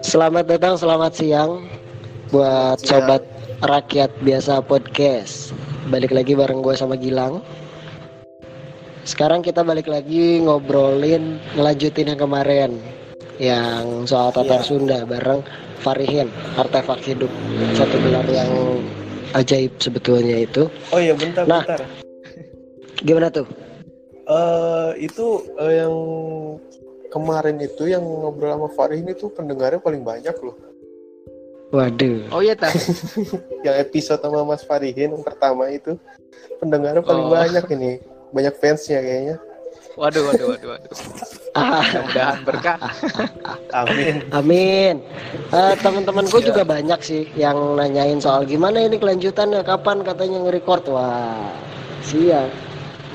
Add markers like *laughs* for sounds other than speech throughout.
Selamat datang, selamat siang buat Siang. sobat rakyat biasa podcast. Balik lagi bareng gue sama Gilang. Sekarang kita balik lagi ngobrolin ngelanjutin yang kemarin yang soal Tatar Iya. Sunda bareng Farihin artefak hidup satu gelar yang ajaib sebetulnya itu. Oh iya bentar Nah. bentar. Gimana tuh? Eh itu eh, yang kemarin itu yang ngobrol sama Farihin itu pendengarnya paling banyak loh. Waduh. Oh iya tak. *laughs* Yang episode sama Mas Farihin yang pertama itu pendengarnya paling Oh. banyak ini. Banyak fansnya kayaknya. Waduh, waduh, waduh, waduh. Ah, Mudah-mudahan berkah. Amin. amin. Eh, teman-temanku Iya. juga banyak sih yang nanyain soal gimana ini kelanjutannya kapan katanya nge-record. Wah, siap.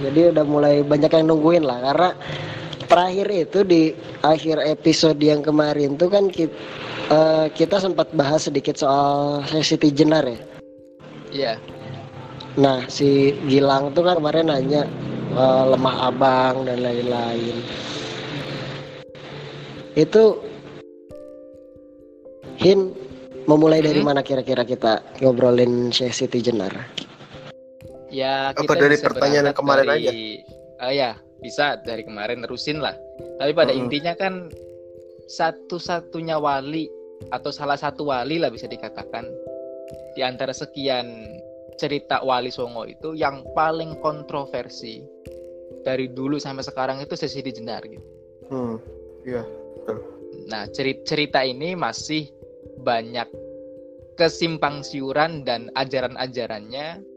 Jadi udah mulai banyak yang nungguin lah karena terakhir itu di akhir episode yang kemarin tuh kan kita, kita sempat bahas sedikit soal sesi Jenar ya. Iya. Nah, si Gilang tuh kan kemarin nanya eh, lemah abang dan lain-lain. Itu Hin memulai dari Hmm? mana kira-kira kita ngobrolin Syekh Siti Jenar? Ya, kita dari bisa pertanyaan yang kemarin dari... Oh ya, bisa dari kemarin nerusin lah. Tapi pada Mm-mm. intinya kan satu-satunya wali atau salah satu wali lah bisa dikatakan di antara sekian cerita wali Songo itu yang paling kontroversi dari dulu sampai sekarang itu Sesi Jenar gitu. Hmm. Iya. Nah, ceri- cerita ini masih banyak kesimpang siuran dan ajaran-ajarannya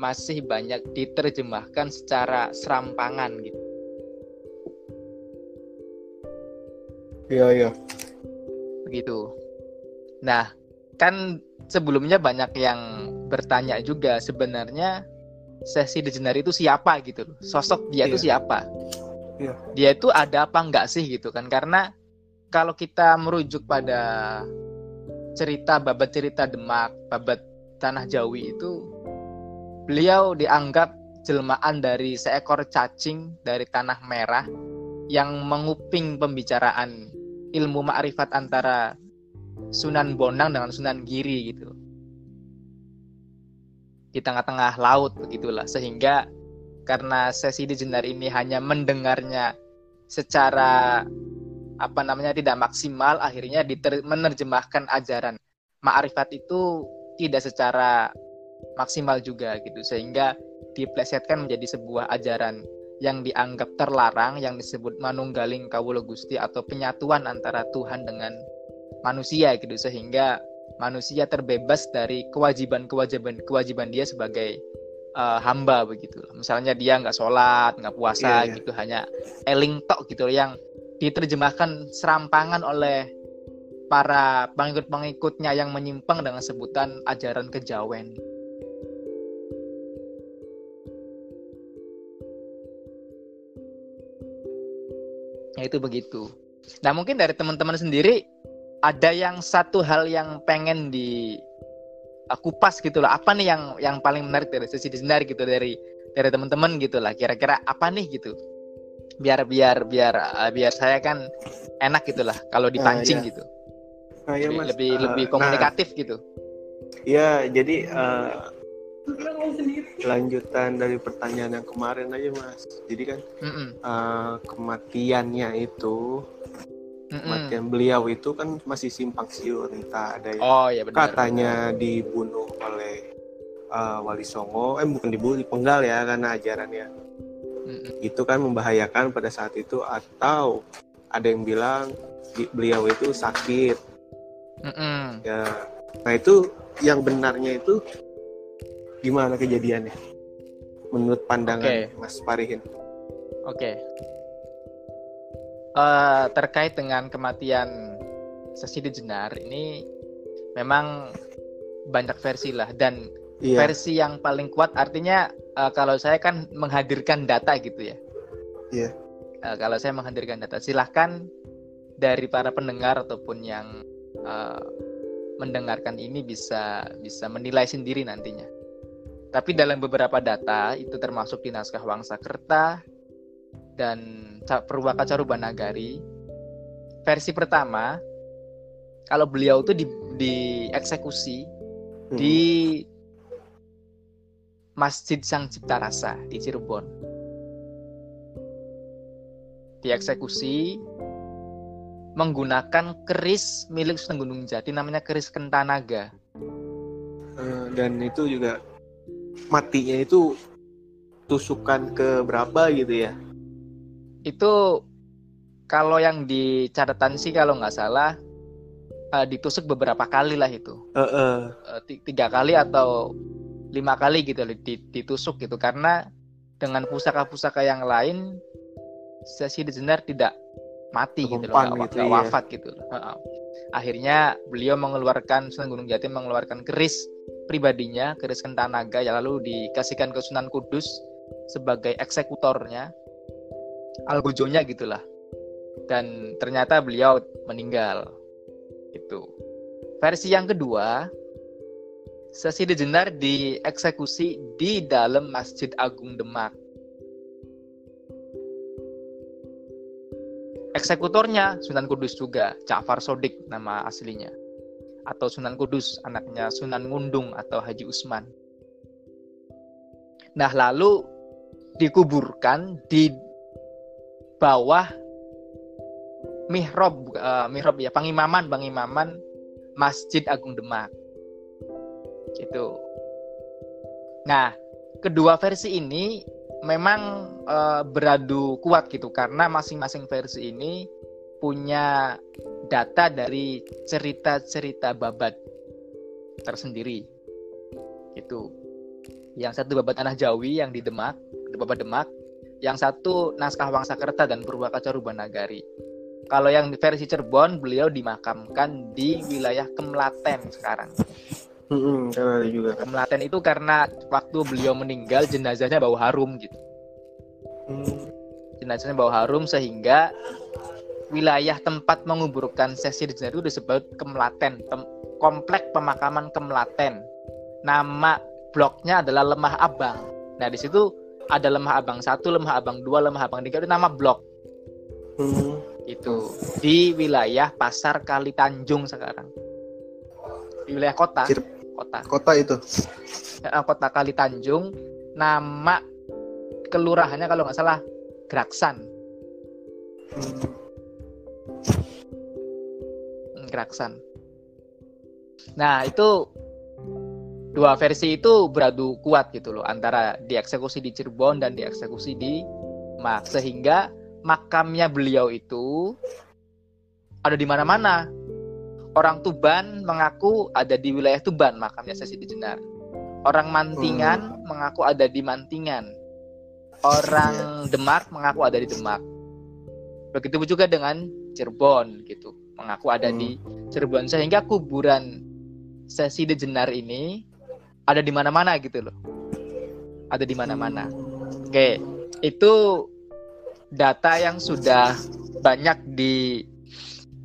masih banyak diterjemahkan secara serampangan gitu. Iya iya. Begitu. Nah, kan sebelumnya banyak yang bertanya juga sebenarnya Sesi Dejenar itu siapa gitu loh. Sosok dia itu Iya. siapa? Iya. Dia itu ada apa enggak sih gitu kan? Karena kalau kita merujuk pada cerita babat cerita Demak, babat tanah Jawi itu beliau dianggap jelmaan dari seekor cacing dari tanah merah yang menguping pembicaraan ilmu ma'rifat antara Sunan Bonang dengan Sunan Giri gitu. Di tengah-tengah laut begitulah sehingga karena sesi di Jenar ini hanya mendengarnya secara apa namanya tidak maksimal akhirnya menerjemahkan ajaran ma'rifat itu tidak secara maksimal juga gitu. Sehingga diplesetkan menjadi sebuah ajaran yang dianggap terlarang yang disebut manunggaling kawula Gusti atau penyatuan antara Tuhan dengan manusia gitu. Sehingga manusia terbebas dari kewajiban-kewajiban kewajiban dia sebagai eh, hamba begitu. Misalnya dia nggak sholat nggak puasa Iya, iya. gitu hanya eling tok gitu yang diterjemahkan serampangan oleh para pengikut-pengikutnya yang menyimpang dengan sebutan ajaran kejawen ya itu begitu. Nah mungkin dari teman-teman sendiri ada yang satu hal yang pengen di uh, kupas gitu loh. Apa nih yang yang paling menarik dari sesi sendiri gitu dari dari teman-teman gitu lah. Kira-kira apa nih gitu? Biar biar biar uh, biar saya kan enak gitulah kalau dipancing iya. gitu. Nah, iya, lebih Mas. lebih, lebih nah, komunikatif gitu. Iya, jadi eh, lanjutan dari pertanyaan yang kemarin aja mas. Jadi kan eh, kematiannya itu, mm-mm. kematian beliau itu kan masih simpang siur. Entah ada yang oh ya benar katanya dibunuh oleh eh, Wali Songo, eh bukan dibunuh, dipenggal ya karena ajarannya Mm-mm. itu kan membahayakan pada saat itu atau ada yang bilang di- beliau itu sakit Mm-mm. ya. Nah itu yang benarnya itu gimana kejadiannya? Menurut pandangan Oke. Mas Parihin. Oke. Eh, terkait dengan kematian Sesi Jenar ini memang banyak versi lah dan Iya. versi yang paling kuat artinya eh, kalau saya kan menghadirkan data gitu ya. Iya. Eh, kalau saya menghadirkan data silahkan dari para pendengar ataupun yang eh, mendengarkan ini bisa bisa menilai sendiri nantinya. Tapi dalam beberapa data itu termasuk di naskah Wangsakerta dan Ca- Purwaka Carubanagari versi pertama kalau beliau tuh di dieksekusi Hmm. di Masjid Sang Cipta Rasa di Cirebon. Dieksekusi menggunakan keris milik Sunan Gunung Jati namanya keris Kentanaga. Eh, dan itu juga matinya itu tusukan ke berapa gitu ya Itu kalau yang di catatan sih kalau nggak salah eh, ditusuk beberapa kali lah itu. Eh. Eh, ti- tiga kali atau lima kali gitu ditusuk gitu karena dengan pusaka-pusaka yang lain sesi Jenar tidak mati gitu loh, gitu, nggak iya. wafat gitu loh. Heeh. Akhirnya beliau mengeluarkan Sunan Gunung Jati mengeluarkan keris pribadinya, keris Kentanaga yang lalu dikasihkan ke Sunan Kudus sebagai eksekutornya, algojonya gitulah. Dan ternyata beliau meninggal. Itu. Versi yang kedua, Sesi Jenar dieksekusi di dalam Masjid Agung Demak. Eksekutornya Sunan Kudus juga, Ja'far Sodik nama aslinya. Atau Sunan Kudus, anaknya Sunan Ngundung atau Haji Usman. Nah, lalu dikuburkan di bawah mihrab, eh, mihrab ya, pengimaman, pengimaman Masjid Agung Demak. Gitu. Nah, kedua versi ini memang eh, beradu kuat gitu karena masing-masing versi ini punya data dari cerita-cerita babat tersendiri. Gitu. Yang satu babat Tanah Jawi yang di Demak, babat Demak. Yang satu naskah Wangsakerta dan Purwaka Carubanagari. Kalau yang versi Cirebon, beliau dimakamkan di wilayah Kemlaten sekarang. Kan juga kan Kemlaten itu karena waktu beliau meninggal jenazahnya bau harum gitu. Hmm, Jenazahnya bau harum sehingga wilayah tempat menguburkan sesi jenazah itu disebut Kemlaten, Pem- komplek pemakaman Kemlaten. Nama bloknya adalah Lemah Abang. Nah, di situ ada Lemah Abang satu, Lemah Abang dua, Lemah Abang tiga itu nama blok hmm. itu di wilayah Pasar Kali Tanjung sekarang. Di wilayah kota, Cir- kota. kota itu kota Kali Tanjung nama kelurahannya kalau nggak salah Graksan Hmm, Hmm, Graksan nah itu dua versi itu beradu kuat gitu loh antara dieksekusi di Cirebon dan dieksekusi di Mak sehingga makamnya beliau itu ada di mana-mana. Orang Tuban mengaku ada di wilayah Tuban makamnya Sesi Jenar. Orang Mantingan mengaku ada di Mantingan. Orang Demak mengaku ada di Demak. Begitu juga dengan Cirebon gitu mengaku ada di Cirebon sehingga kuburan Sesi Jenar ini ada di mana-mana gitu loh ada di mana-mana Oke, itu data yang sudah banyak di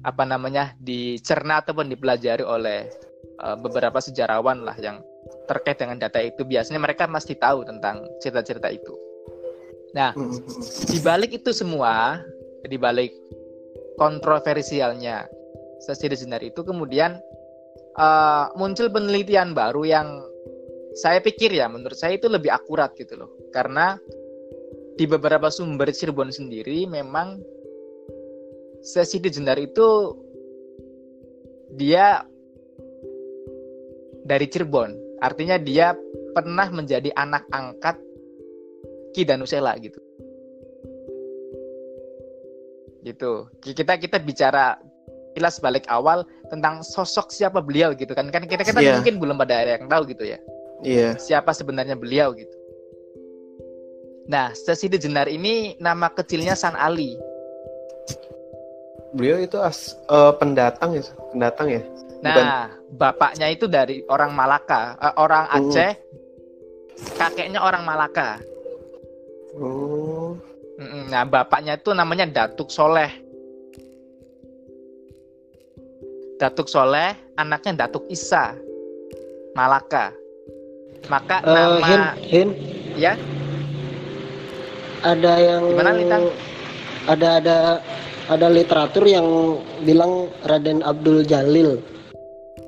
apa namanya dicerna ataupun dipelajari oleh eh, beberapa sejarawan lah yang terkait dengan data itu. Biasanya mereka pasti tahu tentang cerita-cerita itu. hmm, hmm. Di balik itu semua, di balik kontroversialnya sesi Jenar itu kemudian eh, muncul penelitian baru yang saya pikir ya menurut saya itu lebih akurat gitu loh. Karena di beberapa sumber Cirebon sendiri memang sesi Jenar itu dia dari Cirebon. Artinya dia pernah menjadi anak angkat Ki Danusela gitu. Gitu. Kita kita bicara kilas balik awal tentang sosok siapa beliau gitu kan. Kan kita kita Iya. mungkin belum pada ada yang tahu gitu ya iya siapa sebenarnya beliau gitu. Nah, Sesi Jenar ini nama kecilnya San Ali. beliau itu as eh, pendatang ya pendatang ya Nah, bapaknya itu dari orang Malaka, eh, orang Hmm. Aceh. Kakeknya orang Malaka. oh Mm-mm. Nah, bapaknya itu namanya Datuk Soleh. Datuk Soleh, anaknya Datuk Isa. Malaka. Maka Eh, nama Hin, Hin, ya ada yang Gimana, ada ada ada literatur yang bilang Raden Abdul Jalil.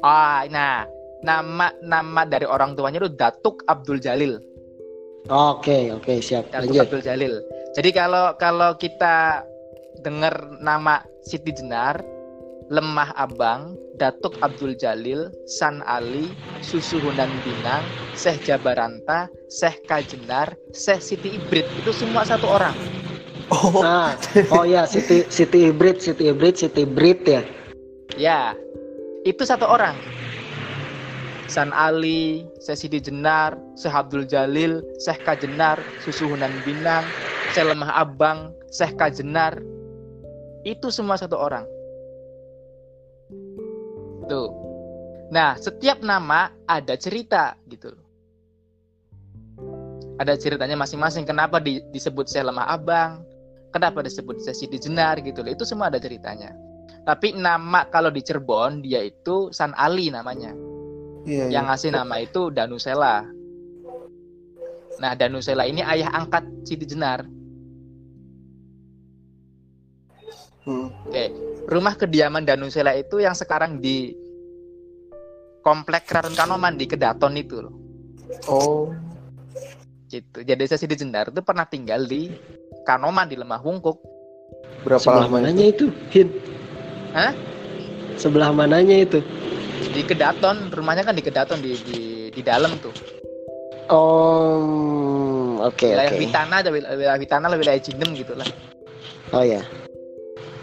Ah, nah, nama nama dari orang tuanya itu Datuk Abdul Jalil. Oke, oke, siap. Datuk Lanjut. Abdul Jalil. Jadi kalau kalau kita dengar nama Siti Jenar, Lemah Abang, Datuk Abdul Jalil, San Ali, Susu Hunan Binang, Syekh Jabaranta, Syekh Kajenar, Syekh Siti Ibrit itu semua satu orang. Oh, Nah, oh ya Siti Siti Hybrid, Siti Hybrid, Siti Hybrid ya. Ya, itu satu orang. San Ali, Syekh Siti Jenar, Syekh Abdul Jalil, Syekh Kajenar, Susu Hunan Binang, Syekh Lemah Abang, Syekh Kajenar. Itu semua satu orang. Tuh. Nah, setiap nama ada cerita gitu loh. Ada ceritanya masing-masing. Kenapa di- disebut Syekh Lemah Abang? Kenapa disebut Syekh Siti Jenar gitu loh. Itu semua ada ceritanya. Tapi nama kalau di Cirebon dia itu San Ali namanya. iya, Yang ngasih nama itu Danusela. Nah, Danusela ini ayah angkat Siti Jenar. Hmm. Oke, rumah kediaman Danusela itu yang sekarang di komplek Keraton Kanoman di Kedaton itu loh. Oh, Gitu. Jadi saya Siti Jenar itu pernah tinggal di Kanoman di Lemah Wungkuk. berapa Sebelah lama itu? mananya itu? Hin. Hah? Sebelah mananya itu? Di Kedaton, rumahnya kan di Kedaton di di, di dalam tuh. Oh, oke wilayah oke. Witana ada wil- wilayah Witana wilayah Cinem gitu lah. Oh ya.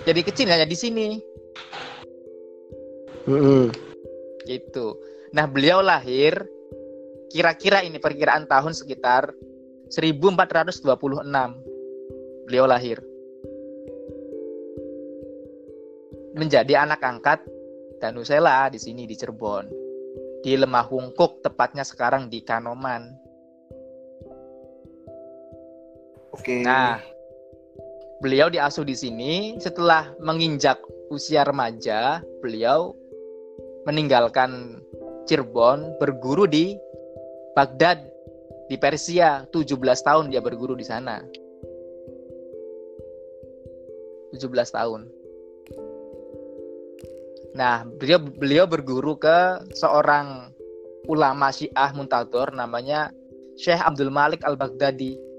Jadi kecil hanya di sini Mm-mm. gitu. Nah, beliau lahir kira-kira ini perkiraan tahun sekitar 1426. Beliau lahir. Menjadi anak angkat Danusela di sini di Cirebon. Di Lemah Wungkuk tepatnya sekarang di Kanoman. Oke. Nah, beliau diasuh di sini setelah menginjak usia remaja, beliau meninggalkan Cirebon berguru di Baghdad di Persia. 17 tahun dia berguru di sana. 17 tahun. Nah, beliau beliau berguru ke seorang ulama Syiah Muntador namanya Syekh Abdul Malik Al-Baghdadi.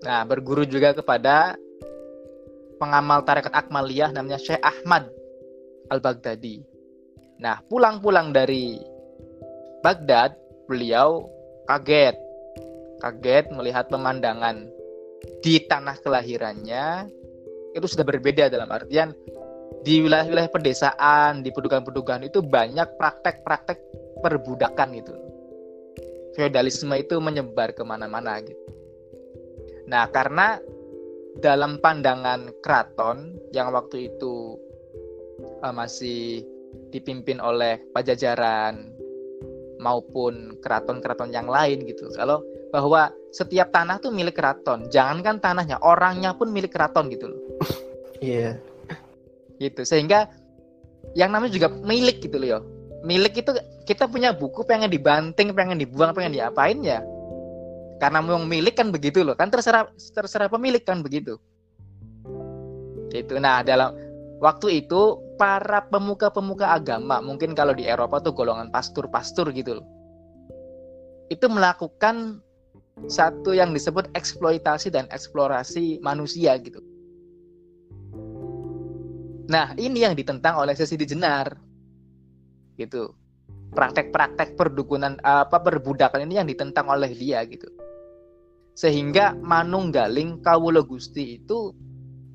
Nah, berguru juga kepada pengamal tarekat Akmaliyah namanya Syekh Ahmad Al-Baghdadi. Nah, pulang-pulang dari Baghdad, beliau kaget. Kaget melihat pemandangan di tanah kelahirannya itu sudah berbeda dalam artian di wilayah-wilayah pedesaan, di pedugaan-pedugaan itu banyak praktek-praktek perbudakan gitu. Feodalisme itu menyebar ke mana-mana gitu. Nah, karena dalam pandangan keraton yang waktu itu eh, masih dipimpin oleh Pajajaran maupun keraton-keraton yang lain gitu. Kalau bahwa setiap tanah tuh milik keraton, jangankan tanahnya, orangnya pun milik keraton gitu loh. *laughs* Iya. Gitu. Sehingga yang namanya juga milik gitu loh ya. Milik itu kita punya buku pengen dibanting, pengen dibuang, pengen diapain ya. Karena memang milik kan begitu loh. Kan terserah terserah pemilik kan begitu. Itu. Nah, dalam waktu itu para pemuka-pemuka agama, mungkin kalau di Eropa tuh golongan pastur-pastur gitu loh. Itu melakukan satu yang disebut eksploitasi dan eksplorasi manusia gitu. Nah, ini yang ditentang oleh Sesidi Jenar. Gitu. Praktek-praktek perdukunan apa perbudakan ini yang ditentang oleh dia gitu. Sehingga manunggaling Kawula Gusti itu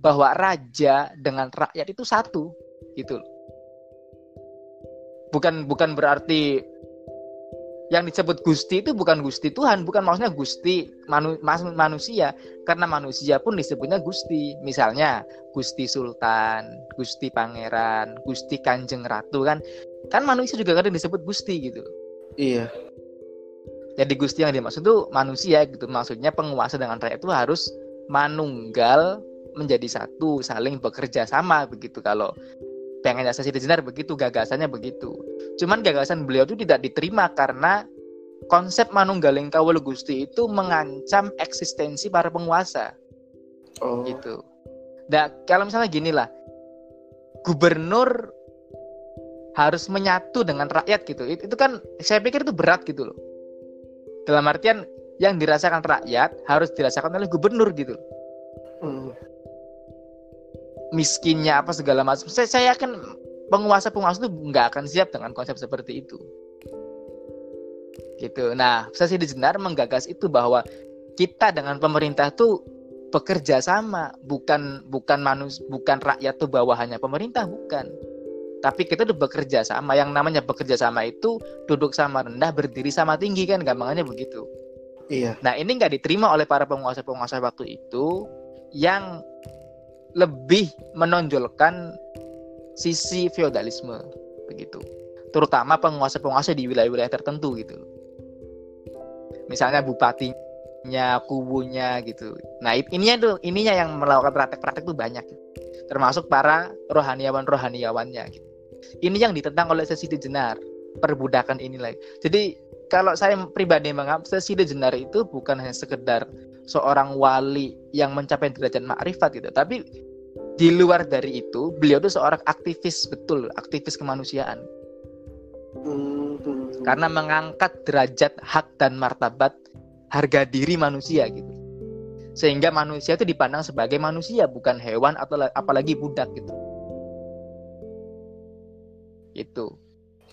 bahwa raja dengan rakyat itu satu gitu. Bukan bukan berarti yang disebut Gusti itu bukan Gusti Tuhan, bukan maksudnya Gusti manu- manusia, karena manusia pun disebutnya Gusti. Misalnya Gusti Sultan, Gusti Pangeran, Gusti Kanjeng Ratu kan, kan manusia juga kadang disebut Gusti gitu. Iya. Jadi Gusti yang dimaksud itu manusia gitu, maksudnya penguasa dengan rakyat itu harus manunggal menjadi satu, saling bekerja sama begitu. Kalau pengen asasi jenar begitu, gagasannya begitu. Cuman gagasan beliau itu tidak diterima karena konsep manunggaling kawula Gusti itu mengancam eksistensi para penguasa Oh. gitu. Nah, kalau misalnya gini lah, gubernur harus menyatu dengan rakyat gitu. Itu, itu kan saya pikir itu berat gitu loh. Dalam artian yang dirasakan rakyat harus dirasakan oleh gubernur gitu. Hmm. Miskinnya apa segala macam. Saya, saya yakin penguasa-penguasa itu nggak akan siap dengan konsep seperti itu. Gitu. Nah, sesi Jenar menggagas itu bahwa kita dengan pemerintah tuh bekerja sama, bukan bukan manus bukan rakyat tuh bawahannya pemerintah bukan. Tapi kita tuh bekerja sama. Yang namanya bekerja sama itu duduk sama rendah, berdiri sama tinggi kan, gampangannya begitu. Iya. Nah ini nggak diterima oleh para penguasa-penguasa waktu itu yang lebih menonjolkan sisi feodalisme begitu. Terutama penguasa-penguasa di wilayah-wilayah tertentu gitu. Misalnya bupatinya, kubunya gitu. Nah ininya tuh ininya yang melakukan praktek-praktek tuh banyak. Termasuk para rohaniawan-rohaniawannya gitu. Ini yang ditentang oleh Sesi Jenar, perbudakan inilah. Jadi kalau saya pribadi menganggap Sesi Jenar itu bukan hanya sekedar seorang wali yang mencapai derajat makrifat gitu, tapi di luar dari itu beliau itu seorang aktivis betul, aktivis kemanusiaan karena mengangkat derajat hak dan martabat harga diri manusia gitu. Sehingga manusia itu dipandang sebagai manusia bukan hewan atau la- apalagi budak gitu. Itu.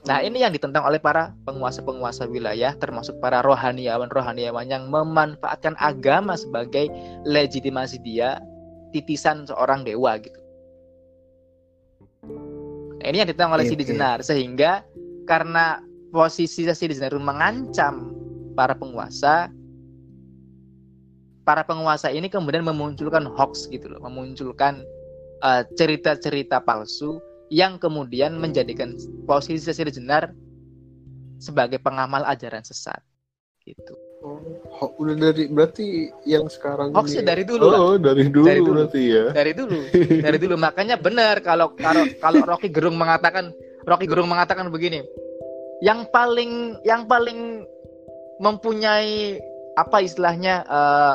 Nah, ini yang ditentang oleh para penguasa-penguasa wilayah termasuk para rohaniawan-rohaniawan yang memanfaatkan agama sebagai legitimasi dia titisan seorang dewa gitu. Nah, ini yang ditentang oleh Sidi. Jenar sehingga karena posisi Sidi Jenar mengancam para penguasa para penguasa ini kemudian memunculkan hoax gitu loh, memunculkan eh, cerita-cerita palsu yang kemudian menjadikan posisi Sidi Jenar sebagai pengamal ajaran sesat gitu. Oh, ho- udah dari berarti yang sekarang Hoaxnya ini- dari dulu lah. Oh, dari dulu, Dari dulu. berarti ya. dari dulu dari dulu makanya benar kalau kalau kalau Rocky Gerung mengatakan Rocky Gerung mengatakan begini yang paling yang paling mempunyai apa istilahnya eh,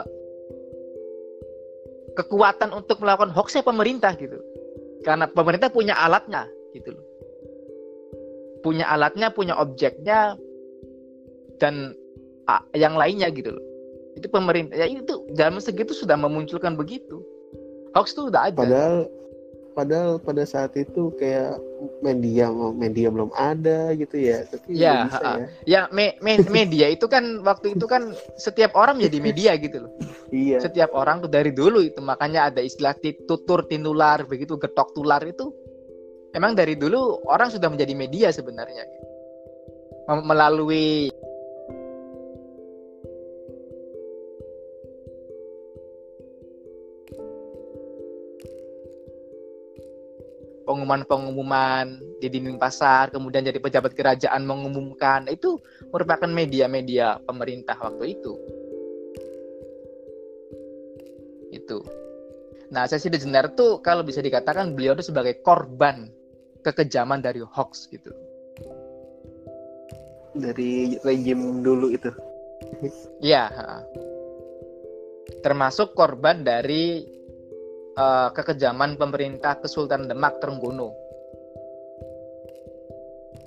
kekuatan untuk melakukan hoaxnya pemerintah gitu karena pemerintah punya alatnya gitu loh. Punya alatnya punya objeknya dan yang lainnya gitu loh. Itu pemerintah ya itu zaman segitu sudah memunculkan begitu. Hoax itu udah ada. Padahal padahal pada saat itu kayak media media belum ada gitu ya. Tapi Ya, bisa ya. ya me- me- media itu kan waktu itu kan setiap orang menjadi media gitu loh Iya. setiap orang tuh dari dulu itu makanya ada istilah ti- tutur tinular begitu getok tular itu emang dari dulu orang sudah menjadi media sebenarnya melalui pengumuman-pengumuman di dinding pasar kemudian jadi pejabat kerajaan mengumumkan. Itu merupakan media-media pemerintah waktu itu. Itu. Nah Sesi Dejenar tuh kalau bisa dikatakan beliau itu sebagai korban kekejaman dari hoax gitu. Dari rejim dulu itu. Iya, termasuk korban dari eh, kekejaman pemerintah Kesultanan Demak Trenggono.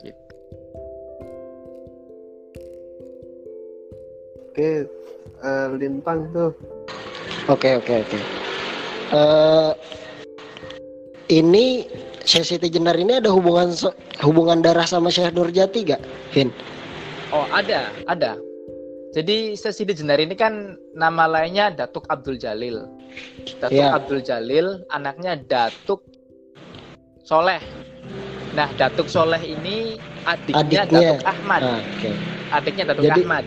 Gitu. Oke, eh, lintang tuh. Oke oke oke. Eh, ini Syekh Siti Jenar ini ada hubungan hubungan darah sama Syekh Nurjati gak, Hin? Oh ada, ada. Jadi Sesidi Jenar ini kan nama lainnya Datuk Abdul Jalil. Datuk Iya. Abdul Jalil, anaknya Datuk Soleh. Nah, Datuk Soleh ini adiknya, Adiknya. Datuk Ahmad. Ah, Oke. adiknya Datuk Jadi- Ahmad.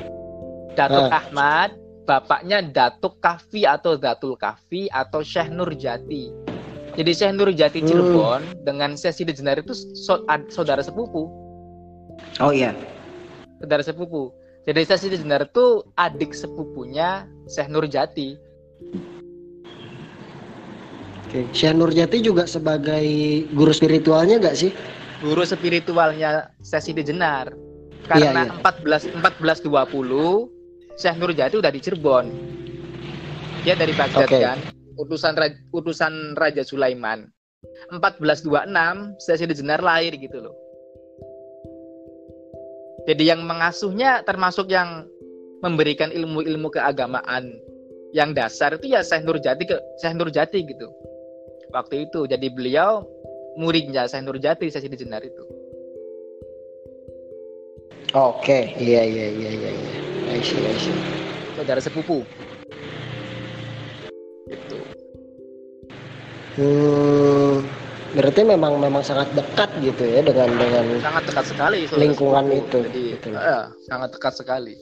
Datuk Ah. Ahmad, bapaknya Datuk Kafi atau Datul Kafi atau Syekh Nurjati. Jadi Syekh Nurjati Hmm. Cirebon dengan Sidi Jenar itu saudara sepupu, Oh iya. saudara sepupu. Jadi Syekh Sidi Jenar itu adik sepupunya Syekh Nurjati. Oke. Syekh Nurjati juga sebagai guru spiritualnya gak sih? Guru spiritualnya Syekh Sidi Jenar. Karena iya. 14 1420 Syekh Nurjati udah di Cirebon. Dia dari Baghdad Oke. kan, utusan Raja, utusan Raja Sulaiman. 1426 Syekh Siti Jenar lahir gitu loh. Jadi yang mengasuhnya termasuk yang memberikan ilmu-ilmu keagamaan yang dasar itu ya Syekh Nurjati ke Syekh Nurjati gitu. Waktu itu jadi beliau muridnya Syekh Nurjati Syekh Siti Jenar itu. Oke, iya iya iya iya iya. Saudara sepupu. Gitu. Hmm, berarti memang memang sangat dekat gitu ya dengan dengan sangat dekat sekali Lingkungan sepupu. itu, jadi gitu. eh, sangat dekat sekali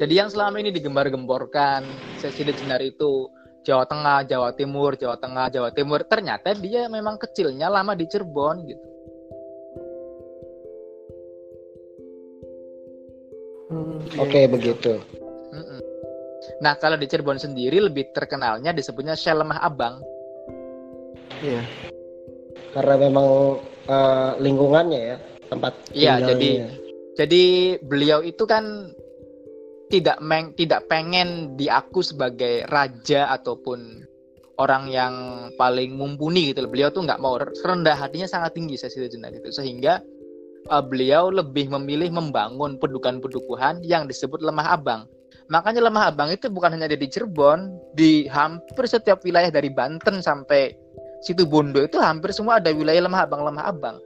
jadi yang selama ini digembar-gemborkan sesi Jenar itu Jawa Tengah, Jawa Timur, Jawa Tengah, Jawa Timur ternyata dia memang kecilnya lama di Cirebon gitu Hmm, Oke, iya. begitu. Nah kalau di Cirebon sendiri lebih terkenalnya disebutnya Syekh Lemah Abang Iya. Karena memang eh, lingkungannya ya, tempat Iya, jadi jadi beliau itu kan tidak meng, tidak pengen diaku sebagai raja ataupun orang yang paling mumpuni gitu. Beliau tuh nggak mau rendah hatinya sangat tinggi saya jenar itu sehingga uh, beliau lebih memilih membangun pedukuhan-pedukuhan yang disebut lemah abang. Makanya lemah abang itu bukan hanya ada di Cirebon, di hampir setiap wilayah dari Banten sampai situ Bondo itu hampir semua ada wilayah lemah abang lemah abang.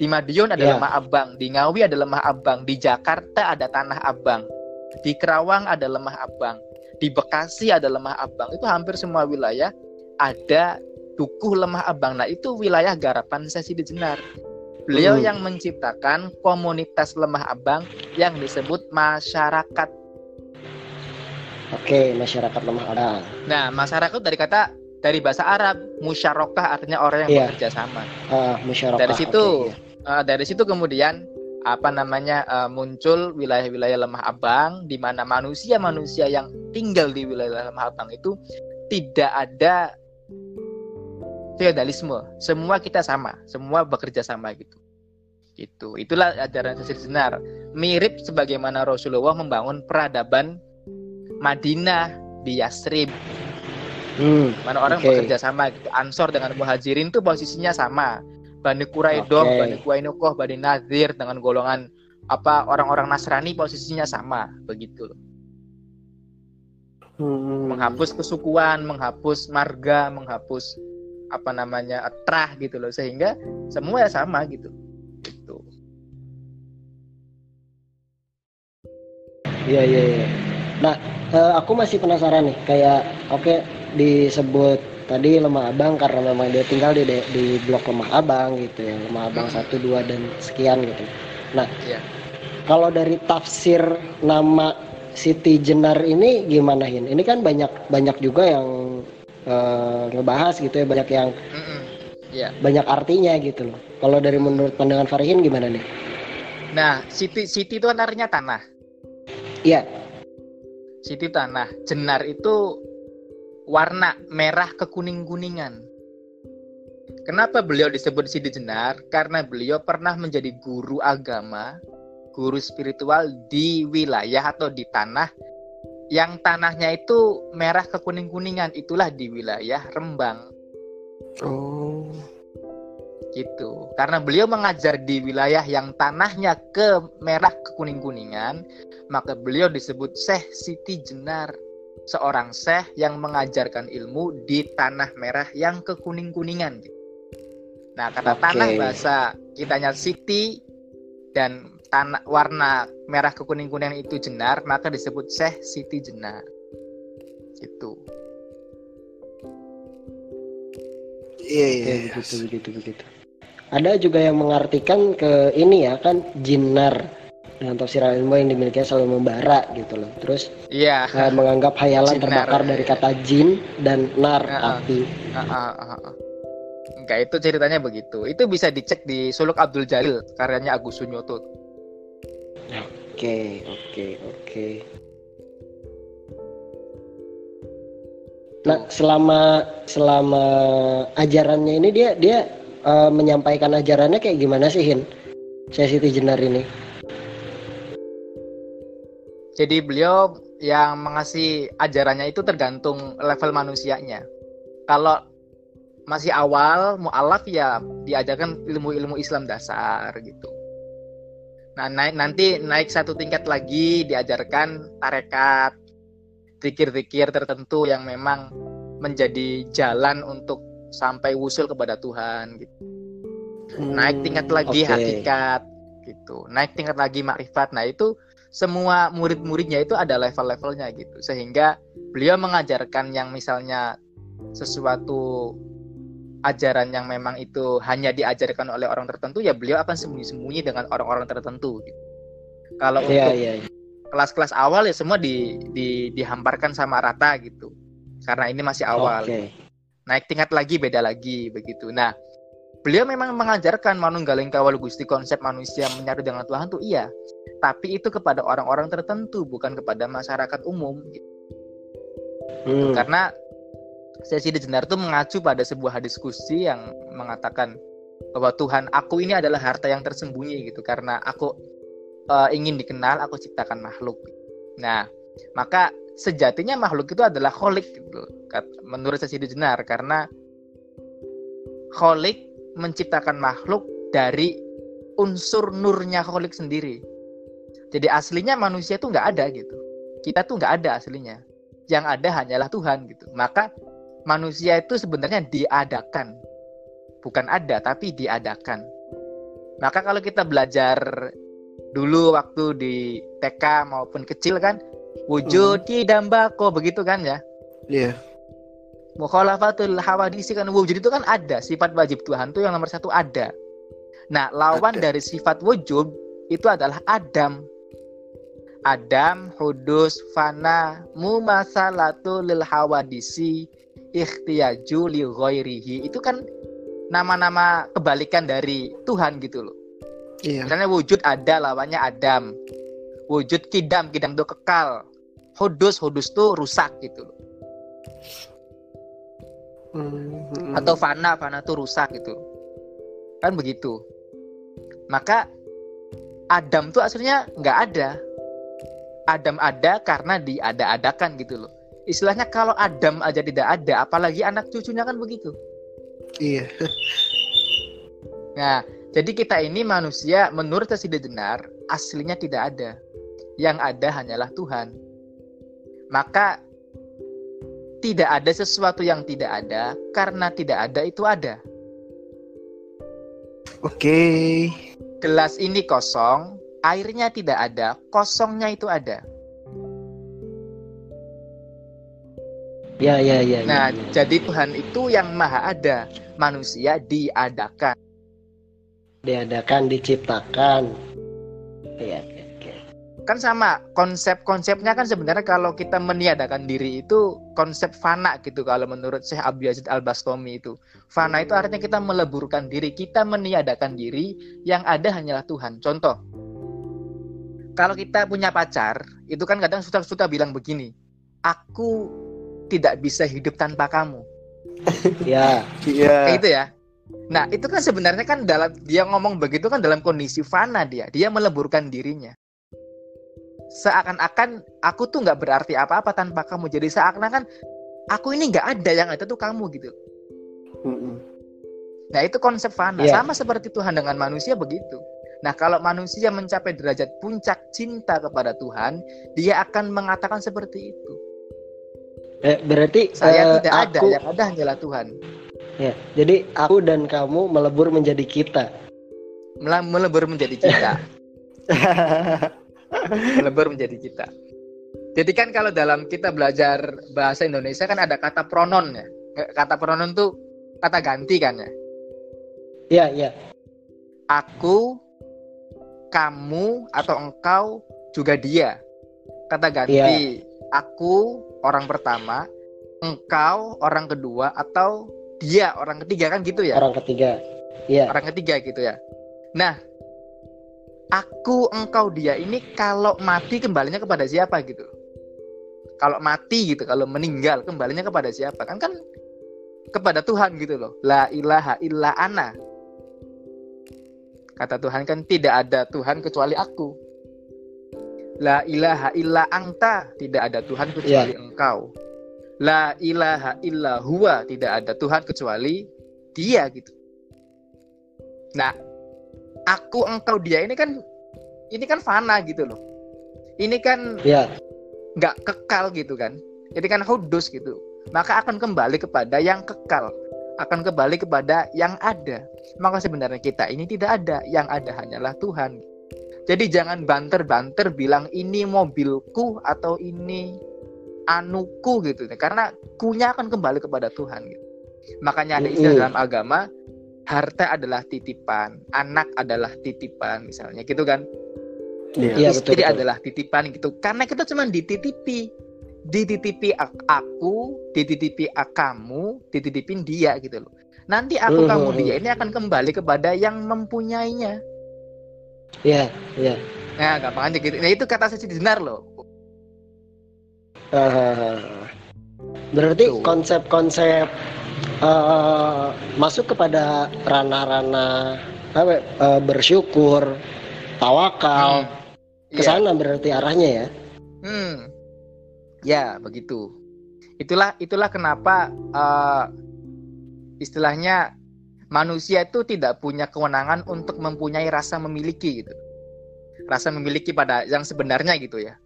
Di Madiun ada Ya. lemah abang, di Ngawi ada lemah abang, di Jakarta ada tanah abang, di Kerawang ada lemah abang, di Bekasi ada lemah abang. Itu hampir semua wilayah ada dukuh lemah abang. Nah itu wilayah garapan Sesi Jenar. Beliau Hmm. yang menciptakan komunitas lemah abang yang disebut masyarakat. Oke, masyarakat lemah ada. Nah masyarakat dari kata dari bahasa Arab musyarakah artinya orang yang Iya. bekerja sama. Musyarakah. Dari situ Oke, iya. Eh, dari situ kemudian apa namanya eh, muncul wilayah-wilayah lemah abang di mana manusia-manusia yang tinggal di wilayah lemah abang itu tidak ada feodalisme semua kita sama semua bekerja sama gitu gitu itulah ajaran Sesi Senar mirip sebagaimana Rasulullah membangun peradaban Madinah di Yasrib Hmm, mana orang Oke. bekerja sama gitu. Ansor dengan Muhajirin tuh posisinya sama. Bani Quraidah, Oke. Bani Qainuqah, Bani Nadir dengan golongan apa orang-orang Nasrani posisinya sama begitu. Hmm. Menghapus kesukuan, menghapus marga, menghapus apa namanya trah gitu loh sehingga semua ya sama gitu. Gitu. Iya iya iya. Nah, eh, aku masih penasaran nih, kayak oke disebut tadi lemah abang karena memang dia tinggal di di blok lemah abang gitu ya, lemah abang Hmm. satu dua dan sekian gitu. Nah, Iya. kalau dari tafsir nama Siti Jenar ini gimana Hin? Ini kan banyak banyak juga yang eh, ngebahas gitu ya, banyak yang. Iya. banyak artinya gitu loh. Kalau dari menurut pandangan Farihin gimana nih? Nah, Siti Siti itu kan artinya tanah. Iya. Siti tanah. Jenar itu warna merah kekuning-kuningan. Kenapa beliau disebut Siti Jenar? Karena beliau pernah menjadi guru agama, guru spiritual di wilayah atau di tanah yang tanahnya itu merah kekuning-kuningan. Itulah di wilayah Rembang Oh. gitu. Karena beliau mengajar di wilayah yang tanahnya ke merah kekuning-kuningan, maka beliau disebut Syekh Siti Jenar, seorang syekh yang mengajarkan ilmu di tanah merah yang kekuning-kuningan. Nah, kata Oke. tanah bahasa kitanya Siti dan tanah warna merah kekuning-kuningan itu jenar, maka disebut Syekh Siti Jenar. Gitu. Iya Oke, iya. begitu begitu begitu. Ada juga yang mengartikan ke ini ya kan jinar dengan tafsir ilmu yang dimiliki selalu membara gitu loh. Terus Iya. eh, menganggap hayalan Jinar, terbakar dari kata jin dan nar ah. api. Ah, ah, ah, ah. Enggak, itu ceritanya begitu. Itu bisa dicek di Suluk Abdul Jalil, karyanya Agus Sunyoto. Oke oke oke. Nah selama selama ajarannya ini dia dia eh, menyampaikan ajarannya kayak gimana sih Hin? Saya Siti Jenar ini. Jadi beliau yang mengasih ajarannya itu tergantung level manusianya. Kalau masih awal mualaf ya diajarkan ilmu-ilmu Islam dasar gitu. Nah, naik nanti naik satu tingkat lagi diajarkan tarekat, zikir-zikir tertentu yang memang menjadi jalan untuk sampai wusul kepada Tuhan gitu. Naik tingkat lagi oke. hakikat gitu. Naik tingkat lagi makrifat. Nah, itu semua murid-muridnya itu ada level-levelnya gitu. Sehingga beliau mengajarkan yang misalnya sesuatu ajaran yang memang itu hanya diajarkan oleh orang tertentu ya beliau akan sembunyi-sembunyi dengan orang-orang tertentu gitu. Kalau Iya, untuk iya. kelas-kelas awal ya semua di, di dihamparkan sama rata gitu. Karena ini masih awal. Oke. Naik tingkat lagi beda lagi begitu. Nah, beliau memang mengajarkan manunggaling kawal gusti konsep manusia menyatu dengan Tuhan tuh iya. Tapi itu kepada orang-orang tertentu bukan kepada masyarakat umum gitu. Hmm. Karena sesi Jenar itu mengacu pada sebuah diskusi yang mengatakan bahwa Tuhan aku ini adalah harta yang tersembunyi gitu karena aku eh, ingin dikenal aku ciptakan makhluk. Nah, maka sejatinya makhluk itu adalah kholik gitu menurut sesi Jenar karena kholik menciptakan makhluk dari unsur nurnya kholik sendiri. Jadi aslinya manusia itu nggak ada gitu. Kita tuh nggak ada aslinya. Yang ada hanyalah Tuhan gitu. Maka manusia itu sebenarnya diadakan. Bukan ada, tapi diadakan. Maka kalau kita belajar dulu waktu di TK maupun kecil kan, wujud dambako begitu kan ya. Iya. Mukhalafatul hawadisi kan wujud itu kan ada sifat wajib Tuhan tuh yang nomor satu ada. Nah lawan Ada. dari sifat wujud itu adalah Adam. Adam, hudus, fana, mumasalatu lil hawadisi, ikhtiyaju li ghairihi. Itu kan nama-nama kebalikan dari Tuhan gitu loh. Iya. Misalnya wujud ada lawannya Adam. Wujud kidam, kidam itu kekal. Hudus, hudus tuh rusak gitu loh. Hmm, hmm. atau fana fana tuh rusak gitu kan begitu maka Adam tuh aslinya nggak ada Adam ada karena diada-adakan gitu loh. Istilahnya kalau Adam aja tidak ada apalagi anak cucunya kan begitu. Iya. nah jadi kita ini manusia menurut Sidi Jenar aslinya tidak ada. Yang ada hanyalah Tuhan. Maka tidak ada sesuatu yang tidak ada karena tidak ada itu ada. Oke. gelas ini kosong, airnya tidak ada, kosongnya itu ada. Ya, ya, ya. Nah, ya, ya. jadi Tuhan itu yang maha ada, manusia diadakan. diadakan, diciptakan. Iya, oke, oke. Kan sama, konsep-konsepnya kan sebenarnya kalau kita meniadakan diri itu konsep fana gitu kalau menurut Syekh Abu Yazid Al-Bastami itu. Fana itu artinya kita meleburkan diri, kita meniadakan diri, yang ada hanyalah Tuhan. Contoh, kalau kita punya pacar, itu kan kadang suka-suka bilang begini, aku tidak bisa hidup tanpa kamu. *laughs* Ya, Iya. kayak gitu ya. Nah, itu kan sebenarnya kan dalam dia ngomong begitu kan dalam kondisi fana dia, dia meleburkan dirinya. Seakan-akan aku tuh nggak berarti apa-apa tanpa kamu. Jadi seakan-akan aku ini nggak ada yang ada tuh kamu gitu. Mm-mm. Nah, itu konsep fana. Iya. Sama seperti Tuhan dengan manusia begitu. Nah, kalau manusia mencapai derajat puncak cinta kepada Tuhan, dia akan mengatakan seperti itu. eh, berarti Saya eh, tidak ada, aku, yang ada hanyalah Tuhan. ya. Jadi aku dan kamu melebur menjadi kita. Mela- Melebur menjadi kita. *laughs* melebur menjadi kita. Jadi kan kalau dalam kita belajar bahasa Indonesia kan ada kata pronon ya. Kata pronon tuh kata ganti kan ya. Ya, ya. Aku, kamu atau engkau juga dia. Kata ganti. Aku orang pertama, engkau orang kedua atau dia orang ketiga kan gitu ya. Orang ketiga. Ya. orang ketiga gitu ya. Nah, aku, engkau, dia ini kalau mati kembalinya kepada siapa gitu? Kalau mati gitu, kalau meninggal kembalinya kepada siapa? Kan kan kepada Tuhan gitu loh. La ilaha illa ana. Kata Tuhan kan tidak ada Tuhan kecuali aku. La ilaha illa anta, tidak ada Tuhan kecuali engkau. La ilaha illa huwa, tidak ada Tuhan kecuali dia gitu. Nah, aku engkau dia ini kan ini kan fana gitu loh. Ini kan ya nggak kekal gitu kan. Jadi kan hudus gitu. Maka akan kembali kepada yang kekal. Akan kembali kepada yang ada. Maka sebenarnya kita ini tidak ada. Yang ada hanyalah Tuhan. Jadi jangan banter-banter bilang ini mobilku atau ini anuku gitu. Karena kunya akan kembali kepada Tuhan gitu. Makanya ada istilah dalam agama harta adalah titipan, anak adalah titipan misalnya gitu kan. Iya, Istri betul, betul. adalah titipan gitu. Karena kita cuma dititipi. Dititipi ak- aku, dititipi kamu, dititipin dia gitu loh. Nanti aku Hmm, kamu hmm, dia ini akan kembali kepada yang mempunyainya. Iya, iya. Nah, gampang aja gitu. Nah, itu kata Sesi Dinar loh. Ah, Berarti Tuh. konsep-konsep eh, masuk kepada ranah-ranah apa ya, eh, bersyukur, tawakal, ke Iya. sana berarti arahnya ya. Hmm. Ya, begitu. Itulah itulah kenapa eh, istilahnya manusia itu tidak punya kewenangan untuk mempunyai rasa memiliki gitu. Rasa memiliki pada yang sebenarnya gitu ya.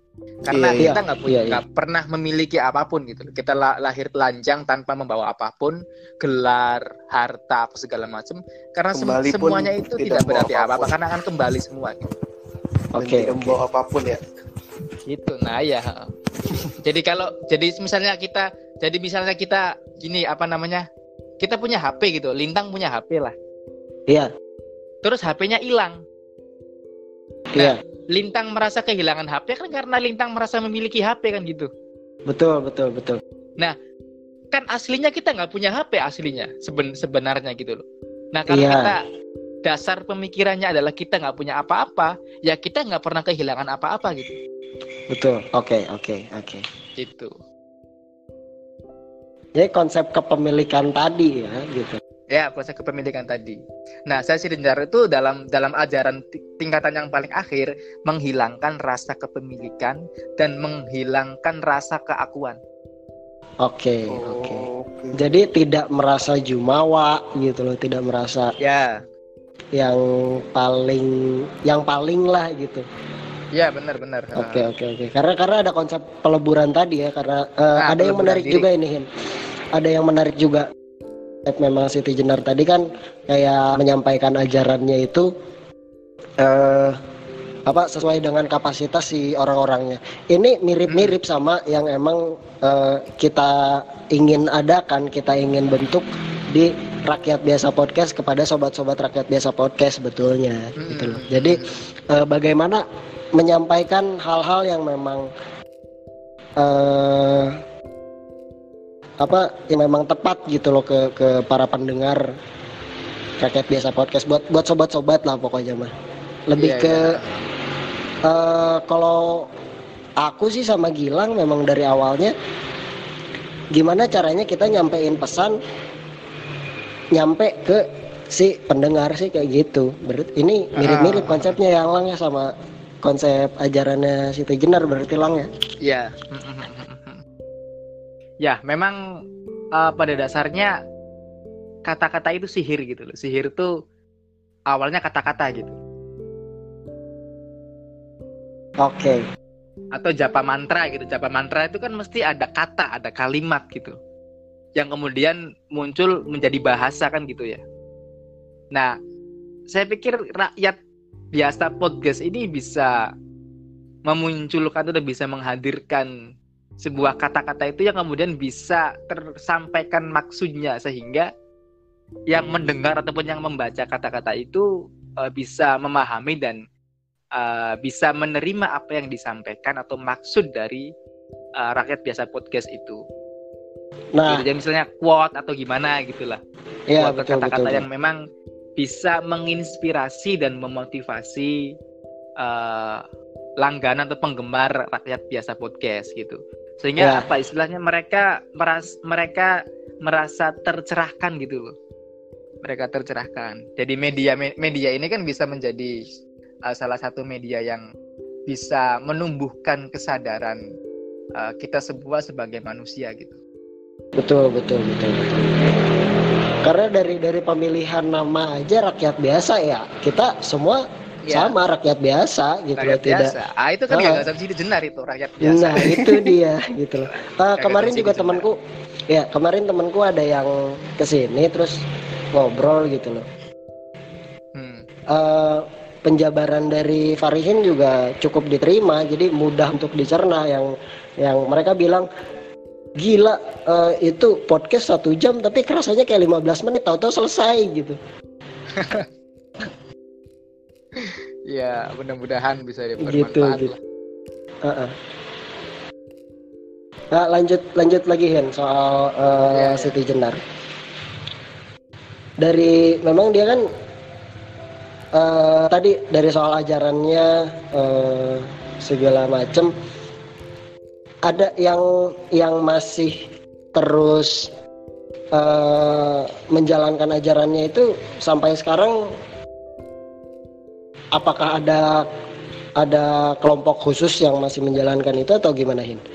Karena Iya, kita nggak punya iya, iya. pernah memiliki apa pun gitu. Kita la- lahir telanjang tanpa membawa apa pun, gelar, harta, apa segala macam. Karena sem- Kembali semuanya itu tidak tidak berarti apa-apa karena akan kembali semua gitu. Oke, tidak oke. membawa apa pun ya. Gitu. Nah, ya. jadi kalau jadi misalnya kita jadi misalnya kita gini apa namanya? Kita punya HP gitu, Lintang punya HP lah. Iya, Terus HP-nya hilang. iya. Lintang merasa kehilangan HP kan karena Lintang merasa memiliki HP kan gitu. Betul, betul, betul. Kan aslinya kita nggak punya HP aslinya seben- sebenarnya gitu loh. Nah karena Iya. kita dasar pemikirannya adalah kita nggak punya apa-apa, ya kita nggak pernah kehilangan apa-apa gitu. Betul. Oke, oke, oke. Gitu. Jadi konsep kepemilikan tadi ya gitu. Ya, proses kepemilikan tadi. Nah, saya Sirinjar itu dalam dalam ajaran ti- tingkatan yang paling akhir menghilangkan rasa kepemilikan dan menghilangkan rasa keakuan. Oke, Oh, oke. oke. Jadi tidak merasa jumawa gitu loh, tidak merasa Ya, yang paling yang paling lah gitu. ya benar-benar. Oke oke oke. Karena karena ada konsep peleburan tadi ya. Karena eh, Nah, ada yang menarik diri. juga ini Hin. Ada yang menarik juga. Memang Siti Jenar tadi kan kayak menyampaikan ajarannya itu eh apa sesuai dengan kapasitas si orang-orangnya. Ini mirip-mirip sama yang emang eh, kita ingin adakan, kita ingin bentuk di rakyat biasa podcast kepada sobat-sobat rakyat biasa podcast betulnya gitu loh. Hmm. Jadi eh, bagaimana menyampaikan hal-hal yang memang eh apa yang memang tepat gitu loh ke ke para pendengar rakyat biasa podcast buat buat sobat-sobat lah pokoknya mah lebih Iya, ke eh, kalau aku sih sama Gilang memang dari awalnya gimana caranya kita nyampein pesan nyampe ke si pendengar sih kayak gitu. Berarti ini mirip-mirip Ah. konsepnya yang lang ya sama konsep ajarannya Siti Jenar berarti lang ya. Ya. ya, memang eh, pada dasarnya kata-kata itu sihir gitu loh. Sihir itu awalnya kata-kata gitu. Oke. Atau japa mantra gitu. Japa mantra itu kan mesti ada kata, ada kalimat gitu. Yang kemudian muncul menjadi bahasa kan gitu ya. Nah, saya pikir rakyat biasa podcast ini bisa memunculkan atau bisa menghadirkan sebuah kata-kata itu yang kemudian bisa tersampaikan maksudnya sehingga yang mendengar ataupun yang membaca kata-kata itu eh, bisa memahami dan eh, bisa menerima apa yang disampaikan atau maksud dari eh, rakyat biasa podcast itu. Nah. Jadi misalnya quote atau gimana gitulah. ya betul kata-kata yang memang bisa menginspirasi dan memotivasi eh, langganan atau penggemar rakyat biasa podcast gitu. Sehingga Ya. apa istilahnya mereka meras mereka merasa tercerahkan gitu loh. Mereka tercerahkan. Jadi media me- media ini kan bisa menjadi eh, salah satu media yang bisa menumbuhkan kesadaran uh, kita semua sebagai manusia gitu. Betul, betul, betul, betul. Karena dari dari pemilihan nama aja rakyat biasa ya, kita semua ya. sama rakyat biasa gitu rakyat loh, tidak. Ah itu kan uh, gak subsidi jenar itu rakyat biasa. Nah itu dia *laughs* gitu loh. Uh, kemarin juga temanku, ya kemarin temanku ada yang ke sini terus ngobrol gitu loh. Hmm. Uh, penjabaran dari Farihin juga cukup diterima, jadi mudah untuk dicerna. Yang yang mereka bilang gila uh, itu podcast satu jam tapi kerasanya kayak 15 menit tahu-tahu selesai gitu. *laughs* ya mudah-mudahan bisa dipermanfaat gitu, gitu. Uh -uh. Nah, lanjut lanjut lagi Hen soal uh, ya, ya. Siti Jenar. Dari memang dia kan uh, tadi dari soal ajarannya uh, segala macam ada yang yang masih terus uh, menjalankan ajarannya itu sampai sekarang apakah ada ada kelompok khusus yang masih menjalankan itu atau gimana Hin?